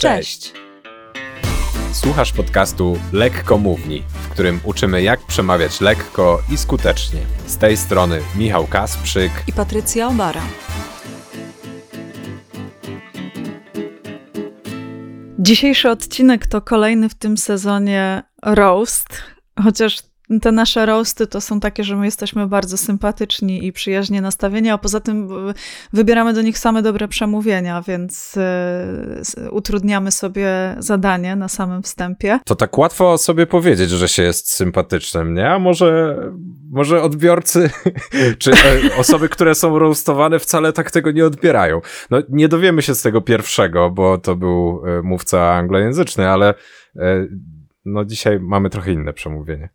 Cześć! Słuchasz podcastu Lekko Mówni, w którym uczymy jak przemawiać lekko i skutecznie. Z tej strony Michał Kasprzyk i Patrycja Obara. Dzisiejszy odcinek to kolejny w tym sezonie roast, chociaż te nasze roasty to są takie, że my jesteśmy bardzo sympatyczni i przyjaźnie nastawieni, a poza tym wybieramy do nich same dobre przemówienia, więc y, utrudniamy sobie zadanie na samym wstępie. To tak łatwo sobie powiedzieć, że się jest sympatycznym, nie? A może, może odbiorcy, czy e, osoby, które są roastowane wcale tak tego nie odbierają. No nie dowiemy się z tego pierwszego, bo to był e, mówca anglojęzyczny, ale no dzisiaj mamy trochę inne przemówienie.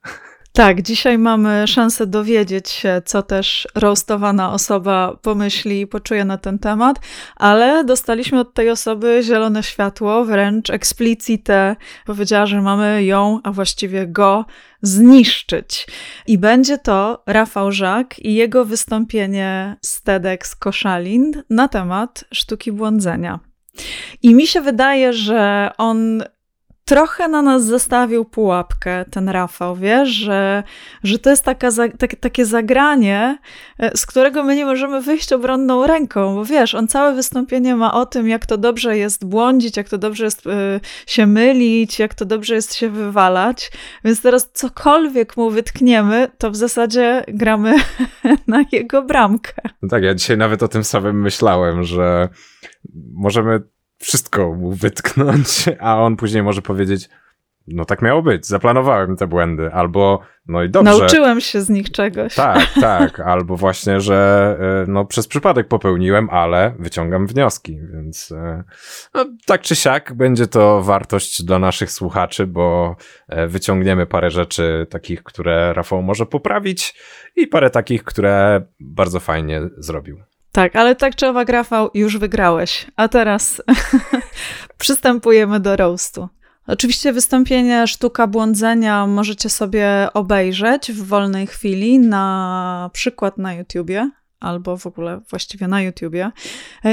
Tak, dzisiaj mamy szansę dowiedzieć się, co też roastowana osoba pomyśli i poczuje na ten temat, ale dostaliśmy od tej osoby zielone światło, wręcz eksplicite. Powiedziała, że mamy ją, a właściwie go, zniszczyć. I będzie to Rafał Żak i jego wystąpienie z TEDx Koszalin na temat sztuki błądzenia. I mi się wydaje, że on trochę na nas zostawił pułapkę ten Rafał, wiesz, że, że to jest taka, tak, takie zagranie, e, z którego my nie możemy wyjść obronną ręką, bo wiesz, on całe wystąpienie ma o tym, jak to dobrze jest błądzić, jak to dobrze jest y, się mylić, jak to dobrze jest się wywalać, więc teraz cokolwiek mu wytkniemy, to w zasadzie gramy na jego bramkę. No tak, ja dzisiaj nawet o tym samym myślałem, że możemy wszystko mu wytknąć, a on później może powiedzieć, no tak miało być, zaplanowałem te błędy, albo no i dobrze. Nauczyłem się z nich czegoś. Tak, tak, albo właśnie, że e, no przez przypadek popełniłem, ale wyciągam wnioski, więc e, no, tak czy siak będzie to wartość dla naszych słuchaczy, bo e, wyciągniemy parę rzeczy takich, które Rafał może poprawić i parę takich, które bardzo fajnie zrobił. Tak, ale tak czy owak, Rafał, już wygrałeś. A teraz przystępujemy do roastu. Oczywiście wystąpienie Sztuka Błądzenia możecie sobie obejrzeć w wolnej chwili, na przykład na YouTubie albo w ogóle właściwie na YouTubie.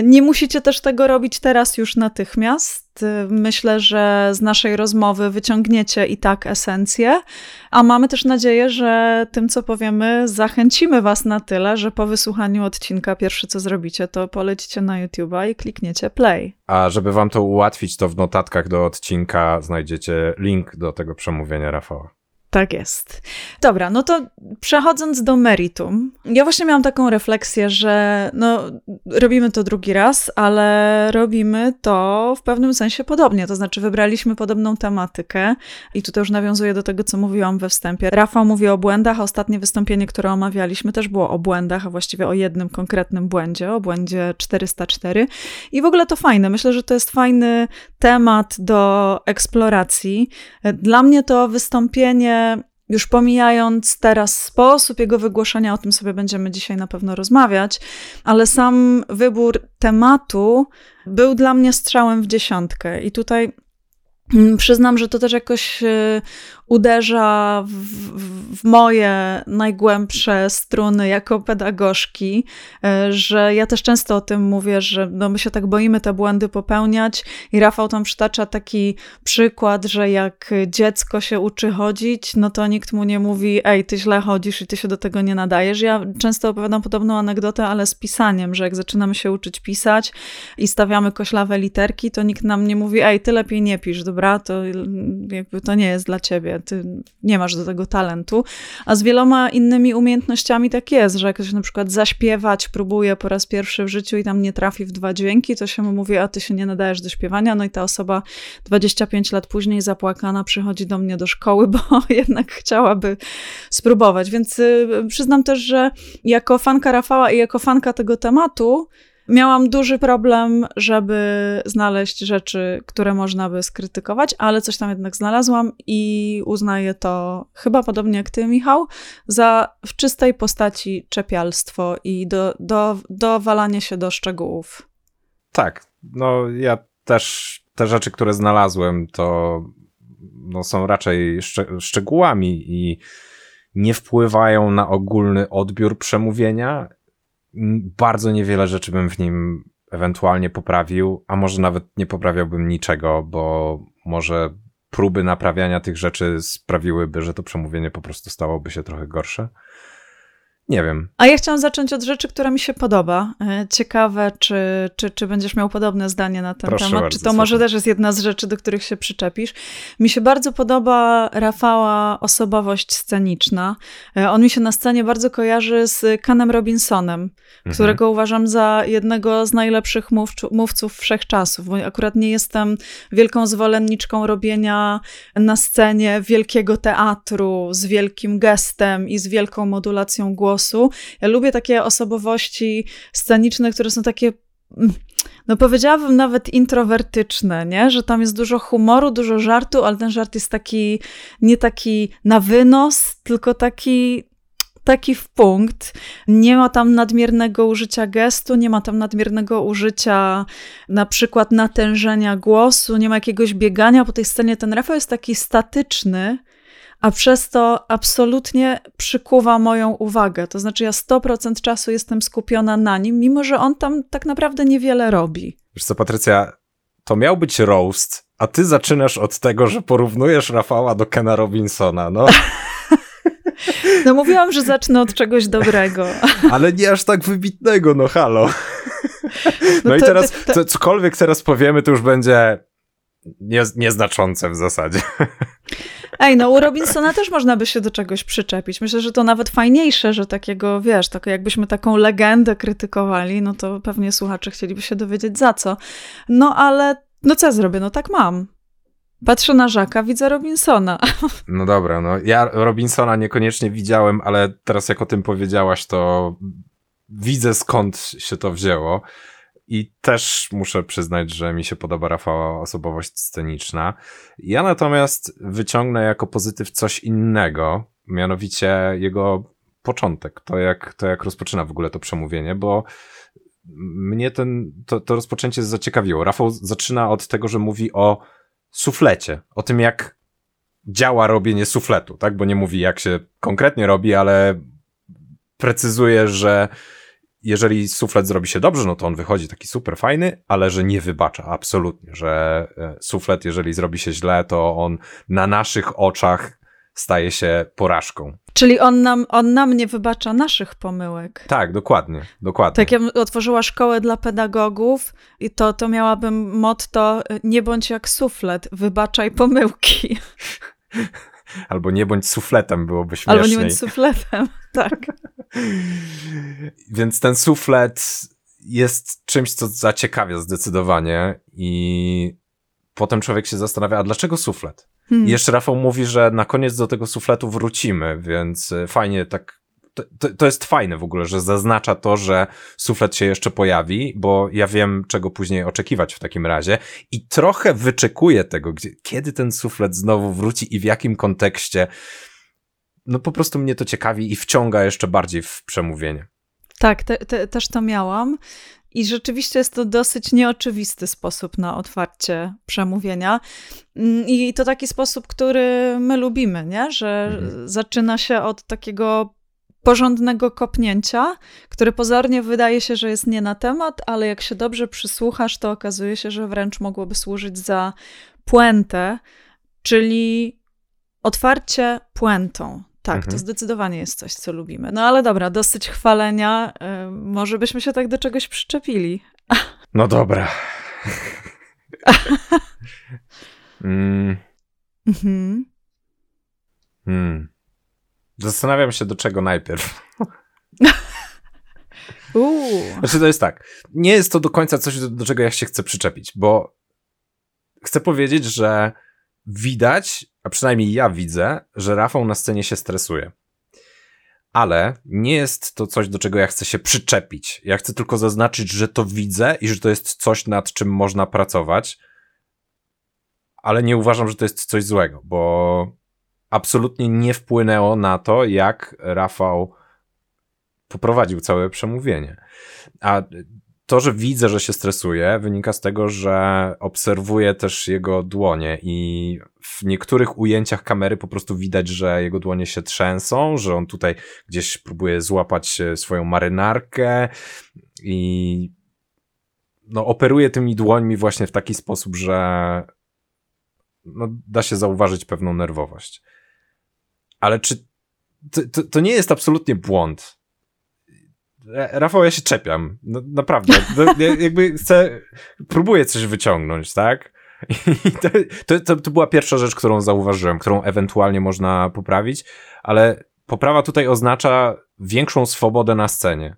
Nie musicie też tego robić teraz już natychmiast. Myślę, że z naszej rozmowy wyciągniecie i tak esencję, a mamy też nadzieję, że tym, co powiemy, zachęcimy Was na tyle, że po wysłuchaniu odcinka pierwsze, co zrobicie, to polecicie na YouTube'a i klikniecie play. A żeby Wam to ułatwić, to w notatkach do odcinka znajdziecie link do tego przemówienia Rafała. Tak jest. Dobra, no to przechodząc do meritum, ja właśnie miałam taką refleksję, że no, robimy to drugi raz, ale robimy to w pewnym sensie podobnie. To znaczy, wybraliśmy podobną tematykę i tutaj już nawiązuję do tego, co mówiłam we wstępie. Rafał mówi o błędach, a ostatnie wystąpienie, które omawialiśmy, też było o błędach, a właściwie o jednym konkretnym błędzie, o błędzie 404. I w ogóle to fajne. Myślę, że to jest fajny temat do eksploracji. Dla mnie to wystąpienie już pomijając teraz sposób jego wygłoszenia, o tym sobie będziemy dzisiaj na pewno rozmawiać, ale sam wybór tematu był dla mnie strzałem w dziesiątkę. I tutaj mm, Przyznam, że to też jakoś y, uderza w, w, moje najgłębsze struny jako pedagogzki, e, że ja też często o tym mówię, że no my się tak boimy te błędy popełniać i Rafał tam przytacza taki przykład, że jak dziecko się uczy chodzić, no to nikt mu nie mówi, ej, ty źle chodzisz i ty się do tego nie nadajesz. Ja często opowiadam podobną anegdotę, ale z pisaniem, że jak zaczynamy się uczyć pisać i stawiamy koślawe literki, to nikt nam nie mówi, ej, ty lepiej nie pisz, dobra, to jakby to nie jest dla ciebie ty nie masz do tego talentu. A z wieloma innymi umiejętnościami tak jest, że jak ktoś na przykład zaśpiewać próbuje po raz pierwszy w życiu i tam nie trafi w dwa dźwięki, to się mu mówi, a ty się nie nadajesz do śpiewania. No i ta osoba 25 lat później zapłakana przychodzi do mnie do szkoły, bo jednak chciałaby spróbować. Więc y, przyznam też, że jako fanka Rafała i jako fanka tego tematu, Miałam duży problem, żeby znaleźć rzeczy, które można by skrytykować, ale coś tam jednak znalazłam i uznaję to chyba podobnie jak ty, Michał, za w czystej postaci czepialstwo i do, do, dowalanie się do szczegółów. Tak, no ja też te rzeczy, które znalazłem, to no, są raczej szcze szczegółami i nie wpływają na ogólny odbiór przemówienia bardzo niewiele rzeczy bym w nim ewentualnie poprawił, a może nawet nie poprawiałbym niczego, bo może próby naprawiania tych rzeczy sprawiłyby, że to przemówienie po prostu stałoby się trochę gorsze. Nie wiem. A ja chciałam zacząć od rzeczy, która mi się podoba. E, ciekawe, czy, czy, czy będziesz miał podobne zdanie na ten Proszę temat, bardzo, czy to może też jest jedna z rzeczy, do których się przyczepisz. Mi się bardzo podoba Rafała osobowość sceniczna. E, on mi się na scenie bardzo kojarzy z Kanem Robinsonem, mhm. którego uważam za jednego z najlepszych mówców wszechczasów, bo akurat nie jestem wielką zwolenniczką robienia na scenie wielkiego teatru z wielkim gestem i z wielką modulacją głosu głosu. Ja lubię takie osobowości sceniczne, które są takie mm, no powiedziałabym nawet introwertyczne, nie? Że tam jest dużo humoru, dużo żartu, ale ten żart jest taki, nie taki na wynos, tylko taki, taki w punkt. Nie ma tam nadmiernego użycia gestu, nie ma tam nadmiernego użycia na przykład natężenia głosu, nie ma jakiegoś biegania po tej scenie. Ten Rafał jest taki statyczny, a przez to absolutnie przykuwa moją uwagę. To znaczy, ja 100% czasu jestem skupiona na nim, mimo że on tam tak naprawdę niewiele robi. Wiesz co, Patrycja, to miał być roast, a ty zaczynasz od tego, że porównujesz Rafała do Kena Robinsona, no. No mówiłam, że zacznę od czegoś dobrego. Ale nie aż tak wybitnego, no halo. No, no i teraz, to... cokolwiek teraz powiemy, to już będzie nie, nieznaczące w zasadzie. Ej, no u Robinsona też można by się do czegoś przyczepić. Myślę, że to nawet fajniejsze, że takiego, wiesz, tak jakbyśmy taką legendę krytykowali, no to pewnie słuchacze chcieliby się dowiedzieć za co. No ale, no co ja zrobię? No tak mam. Patrzę na Żaka, widzę Robinsona. No dobra, no ja Robinsona niekoniecznie widziałem, ale teraz jak o tym powiedziałaś, to widzę skąd się to wzięło. I też muszę przyznać, że mi się podoba Rafała osobowość sceniczna. Ja natomiast wyciągnę jako pozytyw coś innego, mianowicie jego początek, to jak, to jak rozpoczyna w ogóle to przemówienie, bo mnie ten, to, to rozpoczęcie zaciekawiło. Rafał zaczyna od tego, że mówi o suflecie, o tym jak działa robienie sufletu, tak? Bo nie mówi jak się konkretnie robi, ale precyzuje, że jeżeli suflet zrobi się dobrze, no to on wychodzi taki super fajny, ale że nie wybacza absolutnie, że e, suflet, jeżeli zrobi się źle, to on na naszych oczach staje się porażką. Czyli on nam, on nam nie wybacza naszych pomyłek. Tak, dokładnie, dokładnie. Tak, ja otworzyła szkołę dla pedagogów i to, to miałabym motto nie bądź jak suflet, wybaczaj pomyłki. Albo nie bądź sufletem, byłoby śmieszniej. Albo nie bądź sufletem, tak. Więc ten suflet jest czymś, co zaciekawia zdecydowanie i potem człowiek się zastanawia, a dlaczego suflet? Hmm. I jeszcze Rafał mówi, że na koniec do tego sufletu wrócimy, więc e, fajnie tak to, to, jest fajne w ogóle, że zaznacza to, że suflet się jeszcze pojawi, bo ja wiem, czego później oczekiwać w takim razie i trochę wyczekuję tego, gdzie, kiedy ten suflet znowu wróci i w jakim kontekście. No po prostu mnie to ciekawi i wciąga jeszcze bardziej w przemówienie. Tak, te, te, też to miałam. I rzeczywiście jest to dosyć nieoczywisty sposób na otwarcie przemówienia. Mm, I to taki sposób, który my lubimy, nie? że mhm. zaczyna się od takiego porządnego kopnięcia, które pozornie wydaje się, że jest nie na temat, ale jak się dobrze przysłuchasz, to okazuje się, że wręcz mogłoby służyć za puentę, czyli otwarcie puentą. Tak, mhm. to zdecydowanie jest coś, co lubimy. No ale dobra, dosyć chwalenia. Yy, może byśmy się tak do czegoś przyczepili. No dobra. mm. Mhm. Hmm. Zastanawiam się, do czego najpierw. Znaczy, to jest tak. Nie jest to do końca coś, do, do czego ja się chcę przyczepić, bo chcę powiedzieć, że widać, a przynajmniej ja widzę, że Rafał na scenie się stresuje. Ale nie jest to coś, do czego ja chcę się przyczepić. Ja chcę tylko zaznaczyć, że to widzę i że to jest coś, nad czym można pracować. Ale nie uważam, że to jest coś złego, bo absolutnie nie wpłynęło na to, jak Rafał poprowadził całe przemówienie. A to, że widzę, że się stresuje, wynika z tego, że obserwuję też jego dłonie i w niektórych ujęciach kamery po prostu widać, że jego dłonie się trzęsą, że on tutaj gdzieś próbuje złapać swoją marynarkę i no, operuje tymi dłońmi właśnie w taki sposób, że no, da się zauważyć pewną nerwowość. Ale czy to, to, to nie jest absolutnie błąd? Rafał, ja się czepiam. No, naprawdę. ja, jakby chcę, próbuję coś wyciągnąć, tak? To, to, to była pierwsza rzecz, którą zauważyłem, którą ewentualnie można poprawić, ale poprawa tutaj oznacza większą swobodę na scenie.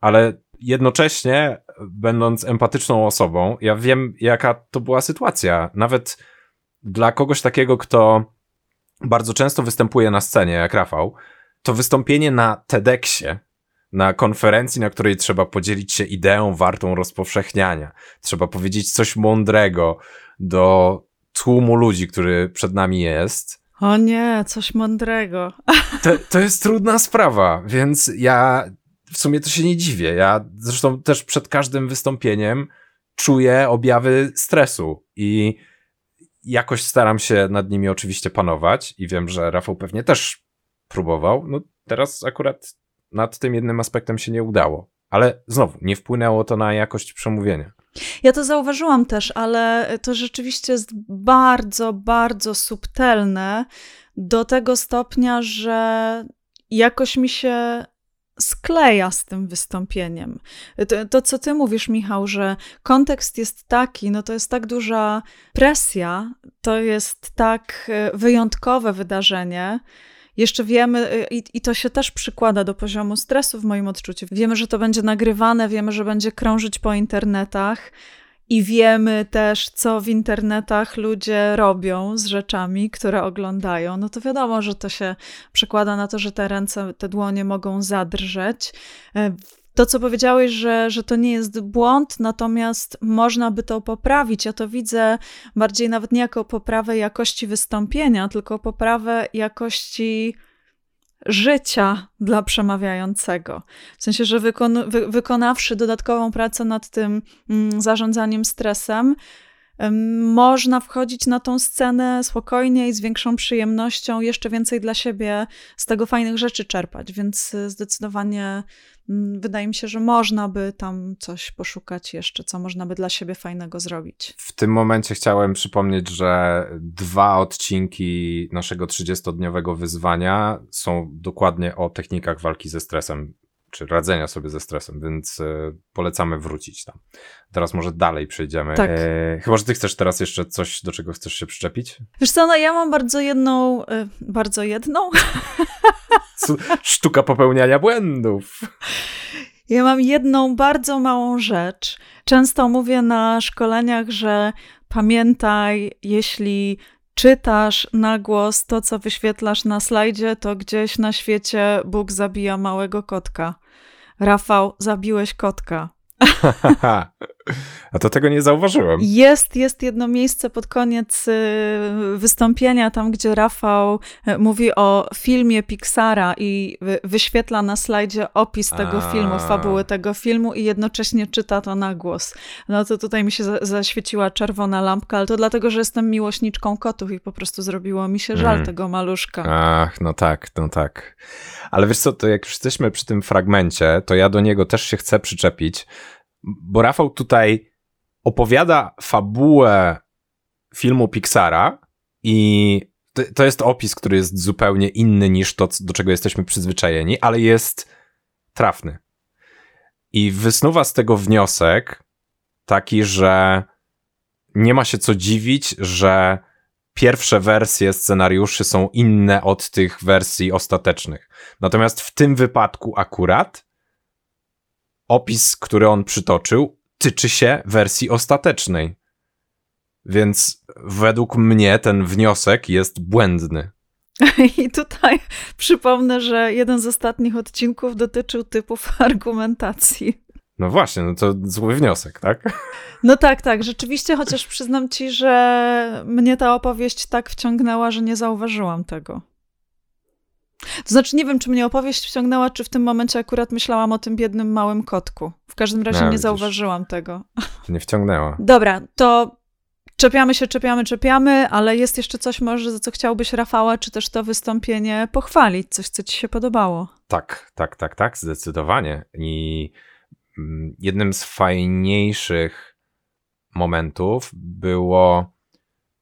Ale jednocześnie, będąc empatyczną osobą, ja wiem, jaka to była sytuacja. Nawet dla kogoś takiego, kto bardzo często występuje na scenie, jak Rafał, to wystąpienie na TEDxie, na konferencji, na której trzeba podzielić się ideą wartą rozpowszechniania, trzeba powiedzieć coś mądrego do tłumu ludzi, który przed nami jest. O nie, coś mądrego. To, to jest trudna sprawa, więc ja w sumie to się nie dziwię. Ja zresztą też przed każdym wystąpieniem czuję objawy stresu i jakoś staram się nad nimi oczywiście panować i wiem, że Rafał pewnie też próbował. No teraz akurat nad tym jednym aspektem się nie udało. Ale znowu, nie wpłynęło to na jakość przemówienia. Ja to zauważyłam też, ale to rzeczywiście jest bardzo, bardzo subtelne do tego stopnia, że jakoś mi się skleja z tym wystąpieniem. To, to, co ty mówisz, Michał, że kontekst jest taki, no to jest tak duża presja, to jest tak e, wyjątkowe wydarzenie. Jeszcze wiemy, e, i, i to się też przykłada do poziomu stresu w moim odczuciu. Wiemy, że to będzie nagrywane, wiemy, że będzie krążyć po internetach i wiemy też, co w internetach ludzie robią z rzeczami, które oglądają, no to wiadomo, że to się przekłada na to, że te ręce, te dłonie mogą zadrżeć. E, to, co powiedziałeś, że, że to nie jest błąd, natomiast można by to poprawić. Ja to widzę bardziej nawet nie jako poprawę jakości wystąpienia, tylko poprawę jakości życia dla przemawiającego. W sensie, że wykon wy wykonawszy dodatkową pracę nad tym mm, zarządzaniem stresem, można wchodzić na tą scenę spokojnie i z większą przyjemnością, jeszcze więcej dla siebie z tego fajnych rzeczy czerpać, więc y, zdecydowanie mm, wydaje mi się, że można by tam coś poszukać jeszcze, co można by dla siebie fajnego zrobić. W tym momencie chciałem przypomnieć, że dwa odcinki naszego 30-dniowego wyzwania są dokładnie o technikach walki ze stresem czy radzenia sobie ze stresem, więc e, polecamy wrócić tam. Teraz może dalej przejdziemy. Tak. E, chyba, że ty chcesz teraz jeszcze coś, do czego chcesz się przyczepić? Wiesz co, no ja mam bardzo jedną, e, bardzo jedną. Sztuka popełniania błędów. Ja mam jedną bardzo małą rzecz. Często mówię na szkoleniach, że pamiętaj, jeśli czytasz na głos to, co wyświetlasz na slajdzie, to gdzieś na świecie Bóg zabija małego kotka. Rafał, zabiłeś kotka. A to tego nie zauważyłem. Jest, jest jedno miejsce pod koniec y, wystąpienia, tam gdzie Rafał y, mówi o filmie Pixara i wyświetla na slajdzie opis tego A. filmu, fabuły tego filmu i jednocześnie czyta to na głos. No to tutaj mi się zaświeciła czerwona lampka, ale to dlatego, że jestem miłośniczką kotów i po prostu zrobiło mi się żal mm. tego maluszka. Ach, no tak, no tak. Ale wiesz co, to jak już jesteśmy przy tym fragmencie, to ja do niego też się chcę przyczepić, bo Rafał tutaj opowiada fabułę filmu Pixara i to, jest opis, który jest zupełnie inny niż to, do czego jesteśmy przyzwyczajeni, ale jest trafny. I wysnuwa z tego wniosek taki, że nie ma się co dziwić, że pierwsze wersje scenariuszy są inne od tych wersji ostatecznych. Natomiast w tym wypadku akurat opis, który on przytoczył, tyczy się wersji ostatecznej. Więc według mnie ten wniosek jest błędny. I tutaj przypomnę, że jeden z ostatnich odcinków dotyczył typów argumentacji. No właśnie, no to zły wniosek, tak? No tak, tak, rzeczywiście, chociaż przyznam ci, że mnie ta opowieść tak wciągnęła, że nie zauważyłam tego. To znaczy, nie wiem, czy mnie opowieść wciągnęła, czy w tym momencie akurat myślałam o tym biednym małym kotku. W każdym razie no, nie zauważyłam tego. Nie wciągnęła. Dobra, to czepiamy się, czepiamy, czepiamy, ale jest jeszcze coś może, za co chciałbyś Rafała, czy też to wystąpienie pochwalić, coś, co ci się podobało. Tak, tak, tak, tak, zdecydowanie. I mm, jednym z fajniejszych momentów było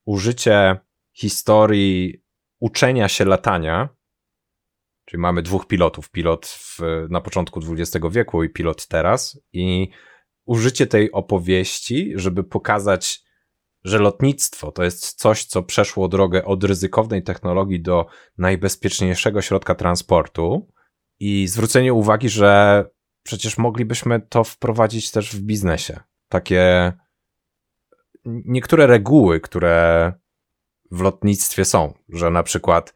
użycie historii uczenia się latania. Czyli mamy dwóch pilotów, pilot w, na początku XX wieku i pilot teraz, i użycie tej opowieści, żeby pokazać, że lotnictwo to jest coś, co przeszło drogę od ryzykownej technologii do najbezpieczniejszego środka transportu, i zwrócenie uwagi, że przecież moglibyśmy to wprowadzić też w biznesie. Takie niektóre reguły, które w lotnictwie są, że na przykład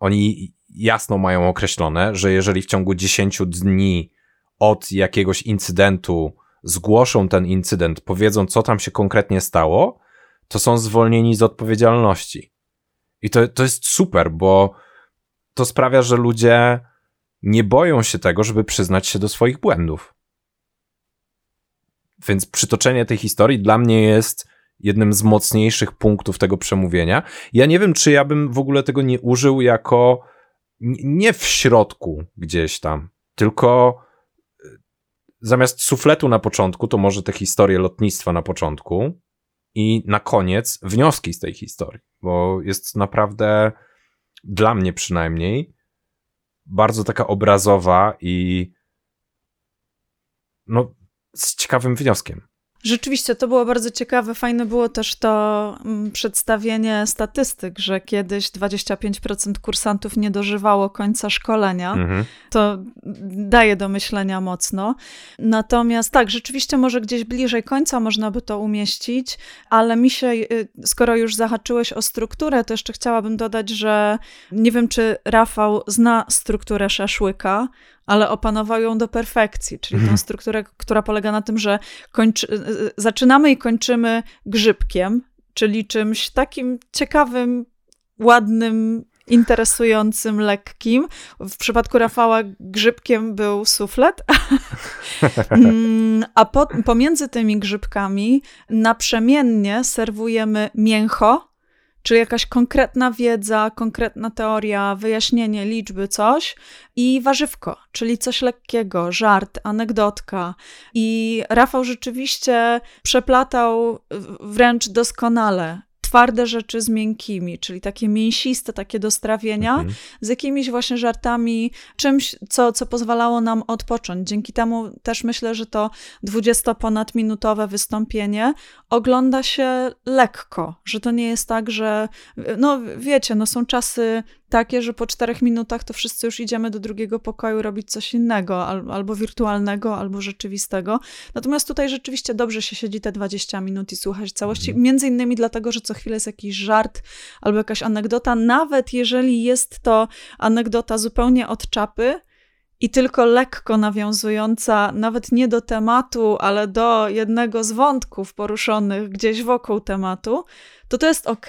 oni jasno mają określone, że jeżeli w ciągu 10 dni od jakiegoś incydentu zgłoszą ten incydent, powiedzą, co tam się konkretnie stało, to są zwolnieni z odpowiedzialności. I to, to jest super, bo to sprawia, że ludzie nie boją się tego, żeby przyznać się do swoich błędów. Więc przytoczenie tej historii dla mnie jest jednym z mocniejszych punktów tego przemówienia. Ja nie wiem, czy ja bym w ogóle tego nie użył jako nie w środku gdzieś tam, tylko e, zamiast sufletu na początku, to może te historie lotnictwa na początku i na koniec wnioski z tej historii, bo jest naprawdę dla mnie przynajmniej bardzo taka obrazowa i no, z ciekawym wnioskiem. Rzeczywiście, to było bardzo ciekawe. Fajne było też to mm, przedstawienie statystyk, że kiedyś 25% kursantów nie dożywało końca szkolenia. Mhm. To daje do myślenia mocno. Natomiast tak, rzeczywiście może gdzieś bliżej końca można by to umieścić, ale mi się, y, skoro już zahaczyłeś o strukturę, to jeszcze chciałabym dodać, że nie wiem, czy Rafał zna strukturę szaszłyka, ale opanował ją do perfekcji, czyli tą mhm. strukturę, która polega na tym, że kończy, y, y, zaczynamy i kończymy grzybkiem, czyli czymś takim ciekawym, ładnym, interesującym, lekkim. W przypadku Rafała grzybkiem był suflet, mm, a po, pomiędzy tymi grzybkami naprzemiennie serwujemy mięcho, czy jakaś konkretna wiedza, konkretna teoria, wyjaśnienie liczby, coś i warzywko, czyli coś lekkiego, żart, anegdotka. I Rafał rzeczywiście przeplatał wręcz doskonale twarde rzeczy z miękkimi, czyli takie mięsiste, takie do strawienia, mhm. z jakimiś właśnie żartami, czymś, co, co pozwalało nam odpocząć. Dzięki temu też myślę, że to 20-ponadminutowe wystąpienie ogląda się lekko, że to nie jest tak, że no wiecie, no są czasy takie, że po czterech minutach to wszyscy już idziemy do drugiego pokoju robić coś innego, albo wirtualnego, albo rzeczywistego. Natomiast tutaj rzeczywiście dobrze się siedzi te 20 minut i słuchać całości, mhm. między innymi dlatego, że co chwilę jest jakiś żart albo jakaś anegdota, nawet jeżeli jest to anegdota zupełnie od czapy, i tylko lekko nawiązująca nawet nie do tematu, ale do jednego z wątków poruszonych gdzieś wokół tematu, to to jest ok,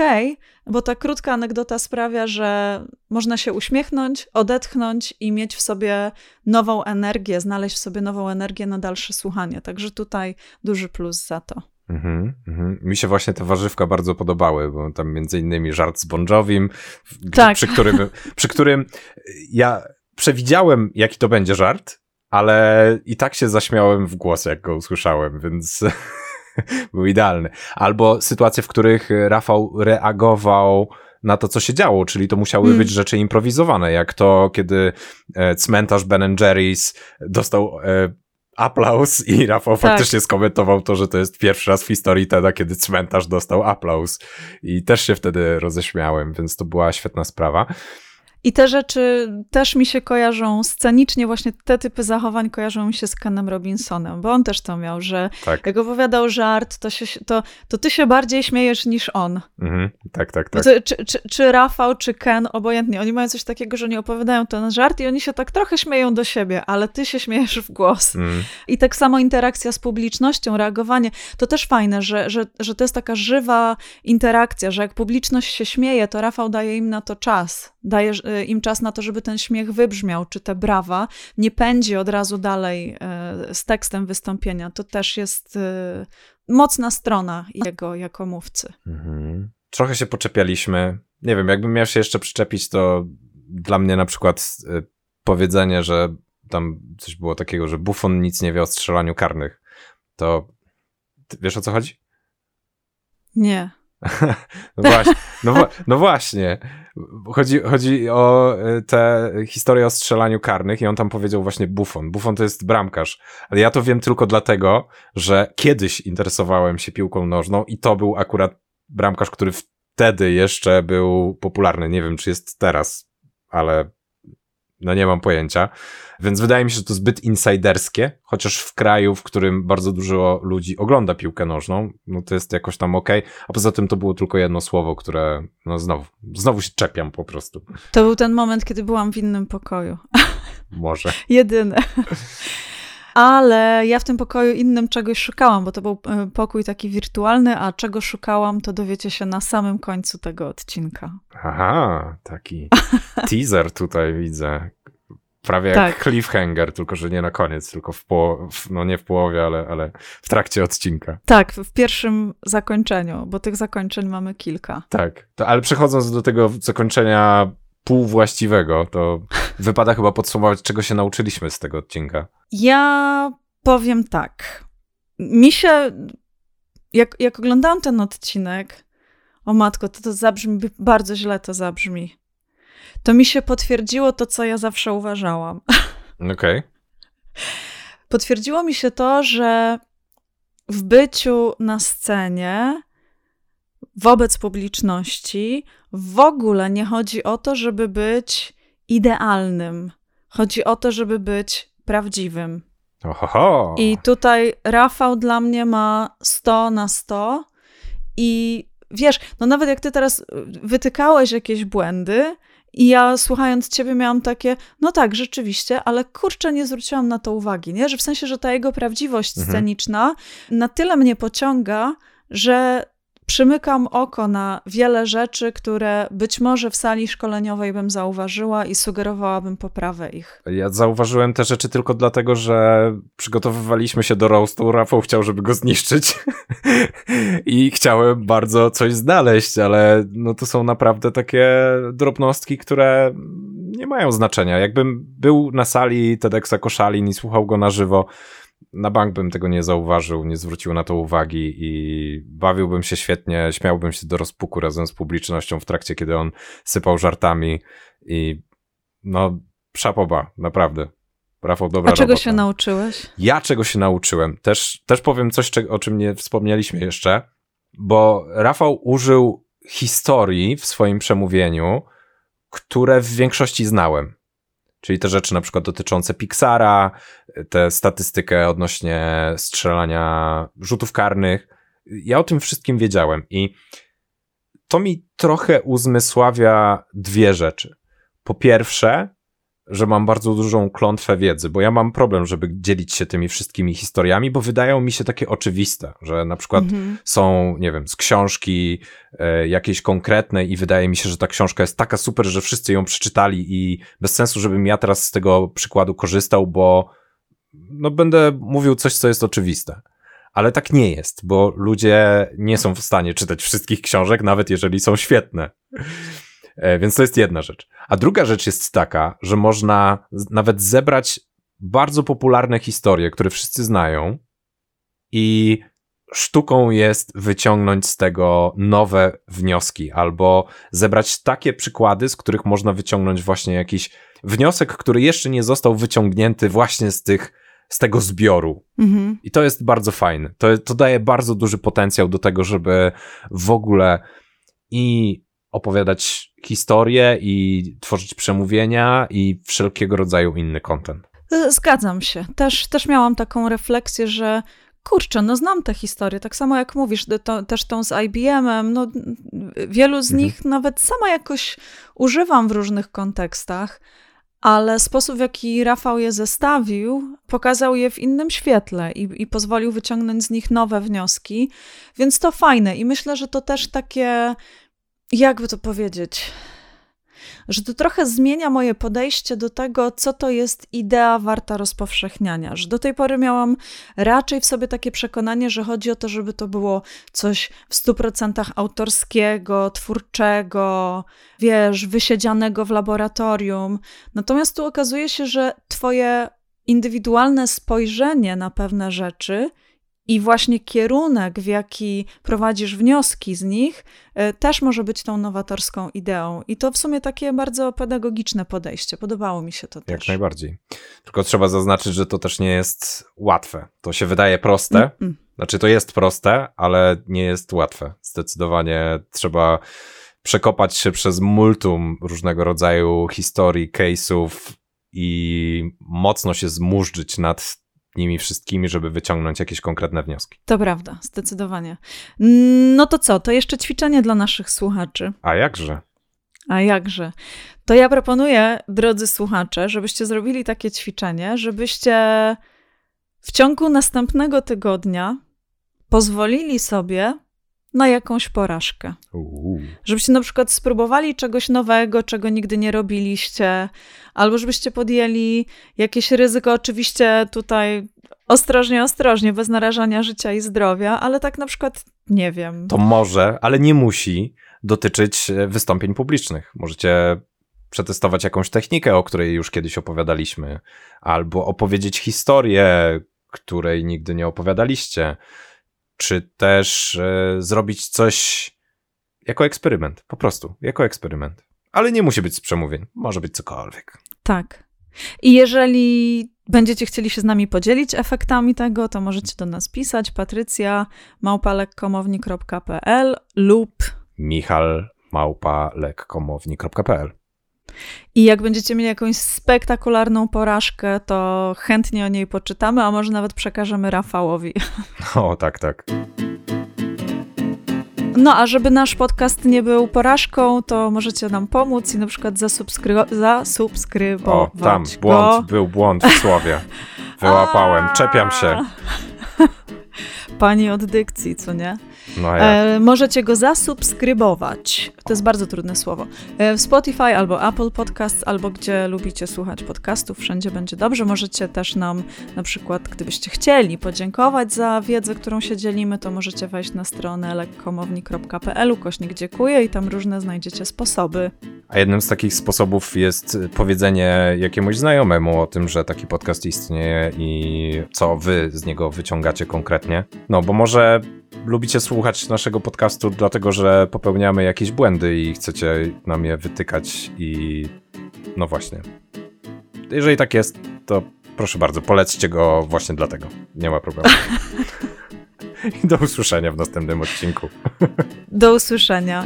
bo ta krótka anegdota sprawia, że można się uśmiechnąć, odetchnąć i mieć w sobie nową energię, znaleźć w sobie nową energię na dalsze słuchanie. Także tutaj duży plus za to. Mm -hmm. Mi się właśnie te warzywka bardzo podobały, bo tam między innymi żart z Bongowim, tak. przy, którym, przy którym ja przewidziałem, jaki to będzie żart, ale i tak się zaśmiałem w głos, jak go usłyszałem, więc był idealny. Albo sytuacje, w których Rafał reagował na to, co się działo, czyli to musiały mm. być rzeczy improwizowane, jak to, kiedy e, cmentarz Ben Jerry's dostał e, aplauz i Rafał tak. faktycznie skomentował to, że to jest pierwszy raz w historii Teda, kiedy cmentarz dostał aplauz i też się wtedy roześmiałem, więc to była świetna sprawa. I te rzeczy też mi się kojarzą scenicznie, właśnie te typy zachowań kojarzą mi się z Kenem Robinsonem, bo on też to miał, że tak. jak opowiadał żart, to, się, to, to ty się bardziej śmiejesz niż on. Mhm. Tak, tak, tak. To, czy, czy, czy, Rafał, czy Ken, obojętnie, oni mają coś takiego, że nie opowiadają ten żart i oni się tak trochę śmieją do siebie, ale ty się śmiejesz w głos. Mhm. I tak samo interakcja z publicznością, reagowanie, to też fajne, że, że, że to jest taka żywa interakcja, że jak publiczność się śmieje, to Rafał daje im na to czas, daje im czas na to, żeby ten śmiech wybrzmiał, czy te brawa, nie pędzi od razu dalej y, z tekstem wystąpienia. To też jest y, mocna strona jego jako mówcy. Mhm. Trochę się poczepialiśmy. Nie wiem, jakbym miał się jeszcze przyczepić, to dla mnie na przykład powiedzenie, że tam coś było takiego, że Buffon nic nie wie o strzelaniu karnych. To wiesz o co chodzi? Nie. no właśnie, no, no, właśnie. Chodzi, chodzi o e, tę historię o strzelaniu karnych i on tam powiedział właśnie Buffon. Buffon to jest bramkarz. Ale ja to wiem tylko dlatego, że kiedyś interesowałem się piłką nożną i to był akurat bramkarz, który wtedy jeszcze był popularny. Nie wiem, czy jest teraz, ale no nie mam pojęcia. Więc wydaje mi się, że to zbyt insiderskie, chociaż w kraju, w którym bardzo dużo ludzi ogląda piłkę nożną, no to jest jakoś tam okej. Okay. A poza tym to było tylko jedno słowo, które, no znowu, znowu się czepiam po prostu. To był ten moment, kiedy byłam w innym pokoju. Może. Jedyne. Ale ja w tym pokoju innym czegoś szukałam, bo to był e, pokój taki wirtualny, a czego szukałam, to dowiecie się na samym końcu tego odcinka. Aha, taki teaser tutaj widzę. Prawie tak. jak cliffhanger, tylko że nie na koniec, tylko w połowie, no nie w połowie, ale, ale w trakcie odcinka. Tak, w pierwszym zakończeniu, bo tych zakończeń mamy kilka. Tak, to, ale przechodząc do tego zakończenia półwłaściwego, to wypada chyba podsumować, czego się nauczyliśmy z tego odcinka. Ja powiem tak. Mi się, jak, jak oglądałam ten odcinek, o matko, to to zabrzmi, bardzo źle to zabrzmi. To mi się potwierdziło to, co ja zawsze uważałam. Okej. Okay. Potwierdziło mi się to, że w byciu na scenie wobec publiczności w ogóle nie chodzi o to, żeby być idealnym. Chodzi o to, żeby być prawdziwym. Ohoho. I tutaj Rafał dla mnie ma 100 na 100 i wiesz, no nawet jak ty teraz wytykałeś jakieś błędy i ja słuchając ciebie miałam takie, no tak, rzeczywiście, ale kurczę, nie zwróciłam na to uwagi, nie? Że w sensie, że ta jego prawdziwość mhm. sceniczna na tyle mnie pociąga, że przymykam oko na wiele rzeczy, które być może w sali szkoleniowej bym zauważyła i sugerowałabym poprawę ich. Ja zauważyłem te rzeczy tylko dlatego, że przygotowywaliśmy się do roastu. Rafał chciał, żeby go zniszczyć i chciałem bardzo coś znaleźć, ale no to są naprawdę takie drobnostki, które nie mają znaczenia. Jakbym był na sali TEDxa Koszalin i słuchał go na żywo, na bank bym tego nie zauważył, nie zwrócił na to uwagi i bawiłbym się świetnie, śmiałbym się do rozpuku razem z publicznością w trakcie, kiedy on sypał żartami i no, szapoba, naprawdę. Rafał, dobra A czego robota. się nauczyłeś? Ja czego się nauczyłem? Też, też powiem coś, o czym nie wspomnieliśmy jeszcze, bo Rafał użył historii w swoim przemówieniu, które w większości znałem. Czyli te rzeczy na przykład dotyczące Pixara, tę statystykę odnośnie strzelania rzutów karnych. Ja o tym wszystkim wiedziałem i to mi trochę uzmysławia dwie rzeczy. Po pierwsze, że mam bardzo dużą klątwę wiedzy, bo ja mam problem, żeby dzielić się tymi wszystkimi historiami, bo wydają mi się takie oczywiste, że na przykład mhm. są, nie wiem, z książki e, jakiejś konkretnej i wydaje mi się, że ta książka jest taka super, że wszyscy ją przeczytali i bez sensu, żebym ja teraz z tego przykładu korzystał, bo no będę mówił coś, co jest oczywiste. Ale tak nie jest, bo ludzie nie są w stanie czytać wszystkich książek, nawet jeżeli są świetne. E, więc to jest jedna rzecz. A druga rzecz jest taka, że można nawet zebrać bardzo popularne historie, które wszyscy znają i sztuką jest wyciągnąć z tego nowe wnioski albo zebrać takie przykłady, z których można wyciągnąć właśnie jakiś wniosek, który jeszcze nie został wyciągnięty właśnie z tych z tego zbioru. Mhm. I to jest bardzo fajne. To, to daje bardzo duży potencjał do tego, żeby w ogóle i opowiadać historie i tworzyć przemówienia i wszelkiego rodzaju inny content. Zgadzam się. Też, też miałam taką refleksję, że kurczę, no znam te historie, tak samo jak mówisz, to, też tą z IBM-em, no wielu z mhm. nich nawet sama jakoś używam w różnych kontekstach, ale sposób, w jaki Rafał je zestawił, pokazał je w innym świetle i, i pozwolił wyciągnąć z nich nowe wnioski, więc to fajne i myślę, że to też takie jakby to powiedzieć, że to trochę zmienia moje podejście do tego, co to jest idea warta rozpowszechniania. Że do tej pory miałam raczej w sobie takie przekonanie, że chodzi o to, żeby to było coś w stu procentach autorskiego, twórczego, wiesz, wysiedzianego w laboratorium. Natomiast tu okazuje się, że twoje indywidualne spojrzenie na pewne rzeczy i właśnie kierunek, w jaki prowadzisz wnioski z nich, e, też może być tą nowatorską ideą. I to w sumie takie bardzo pedagogiczne podejście. Podobało mi się to też. Jak najbardziej. Tylko trzeba zaznaczyć, że to też nie jest łatwe. To się wydaje proste. Mm -mm. Znaczy, to jest proste, ale nie jest łatwe. Zdecydowanie trzeba przekopać się przez multum różnego rodzaju historii, case'ów i mocno się zmurzyć nad nimi wszystkimi, żeby wyciągnąć jakieś konkretne wnioski. To prawda, zdecydowanie. No to co, to jeszcze ćwiczenie dla naszych słuchaczy. A jakże? A jakże? To ja proponuję, drodzy słuchacze, żebyście zrobili takie ćwiczenie, żebyście w ciągu następnego tygodnia pozwolili sobie na jakąś porażkę. Uuu. Żebyście na przykład spróbowali czegoś nowego, czego nigdy nie robiliście, albo żebyście podjęli jakieś ryzyko, oczywiście tutaj ostrożnie, ostrożnie, bez narażania życia i zdrowia, ale tak na przykład nie wiem. To może, ale nie musi dotyczyć e, wystąpień publicznych. Możecie przetestować jakąś technikę, o której już kiedyś opowiadaliśmy, albo opowiedzieć historię, której nigdy nie opowiadaliście czy też e, zrobić coś jako eksperyment, po prostu, jako eksperyment. Ale nie musi być z przemówień, może być cokolwiek. Tak. I jeżeli będziecie chcieli się z nami podzielić efektami tego, to możecie do nas pisać patrycja małpalekkomowni.pl lub michal małpalekkomowni.pl i jak będziecie mieli jakąś spektakularną porażkę, to chętnie o niej poczytamy, a może nawet przekażemy Rafałowi. O, tak, tak. No, a żeby nasz podcast nie był porażką, to możecie nam pomóc i na przykład zasubskry- zasubskrybować. O, tam, błąd, był błąd w słowie. Wyłapałem, czepiam się. Pani od dykcji, co nie? No e, możecie go zasubskrybować. To jest bardzo trudne słowo. E, w Spotify albo Apple Podcasts, albo gdzie lubicie słuchać podcastów, wszędzie będzie dobrze. Możecie też nam na przykład, gdybyście chcieli podziękować za wiedzę, którą się dzielimy, to możecie wejść na stronę lekkomowni.pl, kośnik dziękuję i tam różne znajdziecie sposoby. A jednym z takich sposobów jest powiedzenie jakiemuś znajomemu o tym, że taki podcast istnieje i co wy z niego wyciągacie konkretnie. No, bo może lubicie słuchać naszego podcastu dlatego, że popełniamy jakieś błędy i chcecie nam je wytykać i no właśnie. Jeżeli tak jest, to proszę bardzo, polećcie go właśnie dlatego. Nie ma problemu. I do usłyszenia w następnym odcinku. Do usłyszenia.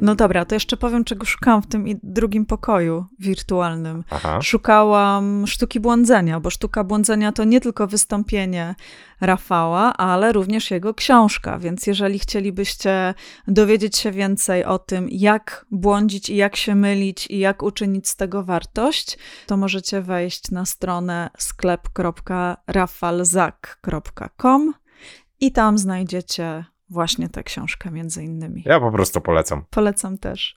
No dobra, to jeszcze powiem, czego szukałam w tym drugim pokoju wirtualnym. Aha. Szukałam sztuki błądzenia, bo sztuka błądzenia to nie tylko wystąpienie Rafała, ale również jego książka. Więc jeżeli chcielibyście dowiedzieć się więcej o tym, jak błądzić i jak się mylić i jak uczynić z tego wartość, to możecie wejść na stronę sklep.rafalzak.com i tam znajdziecie właśnie tę książkę między innymi. Ja po prostu polecam. Polecam też.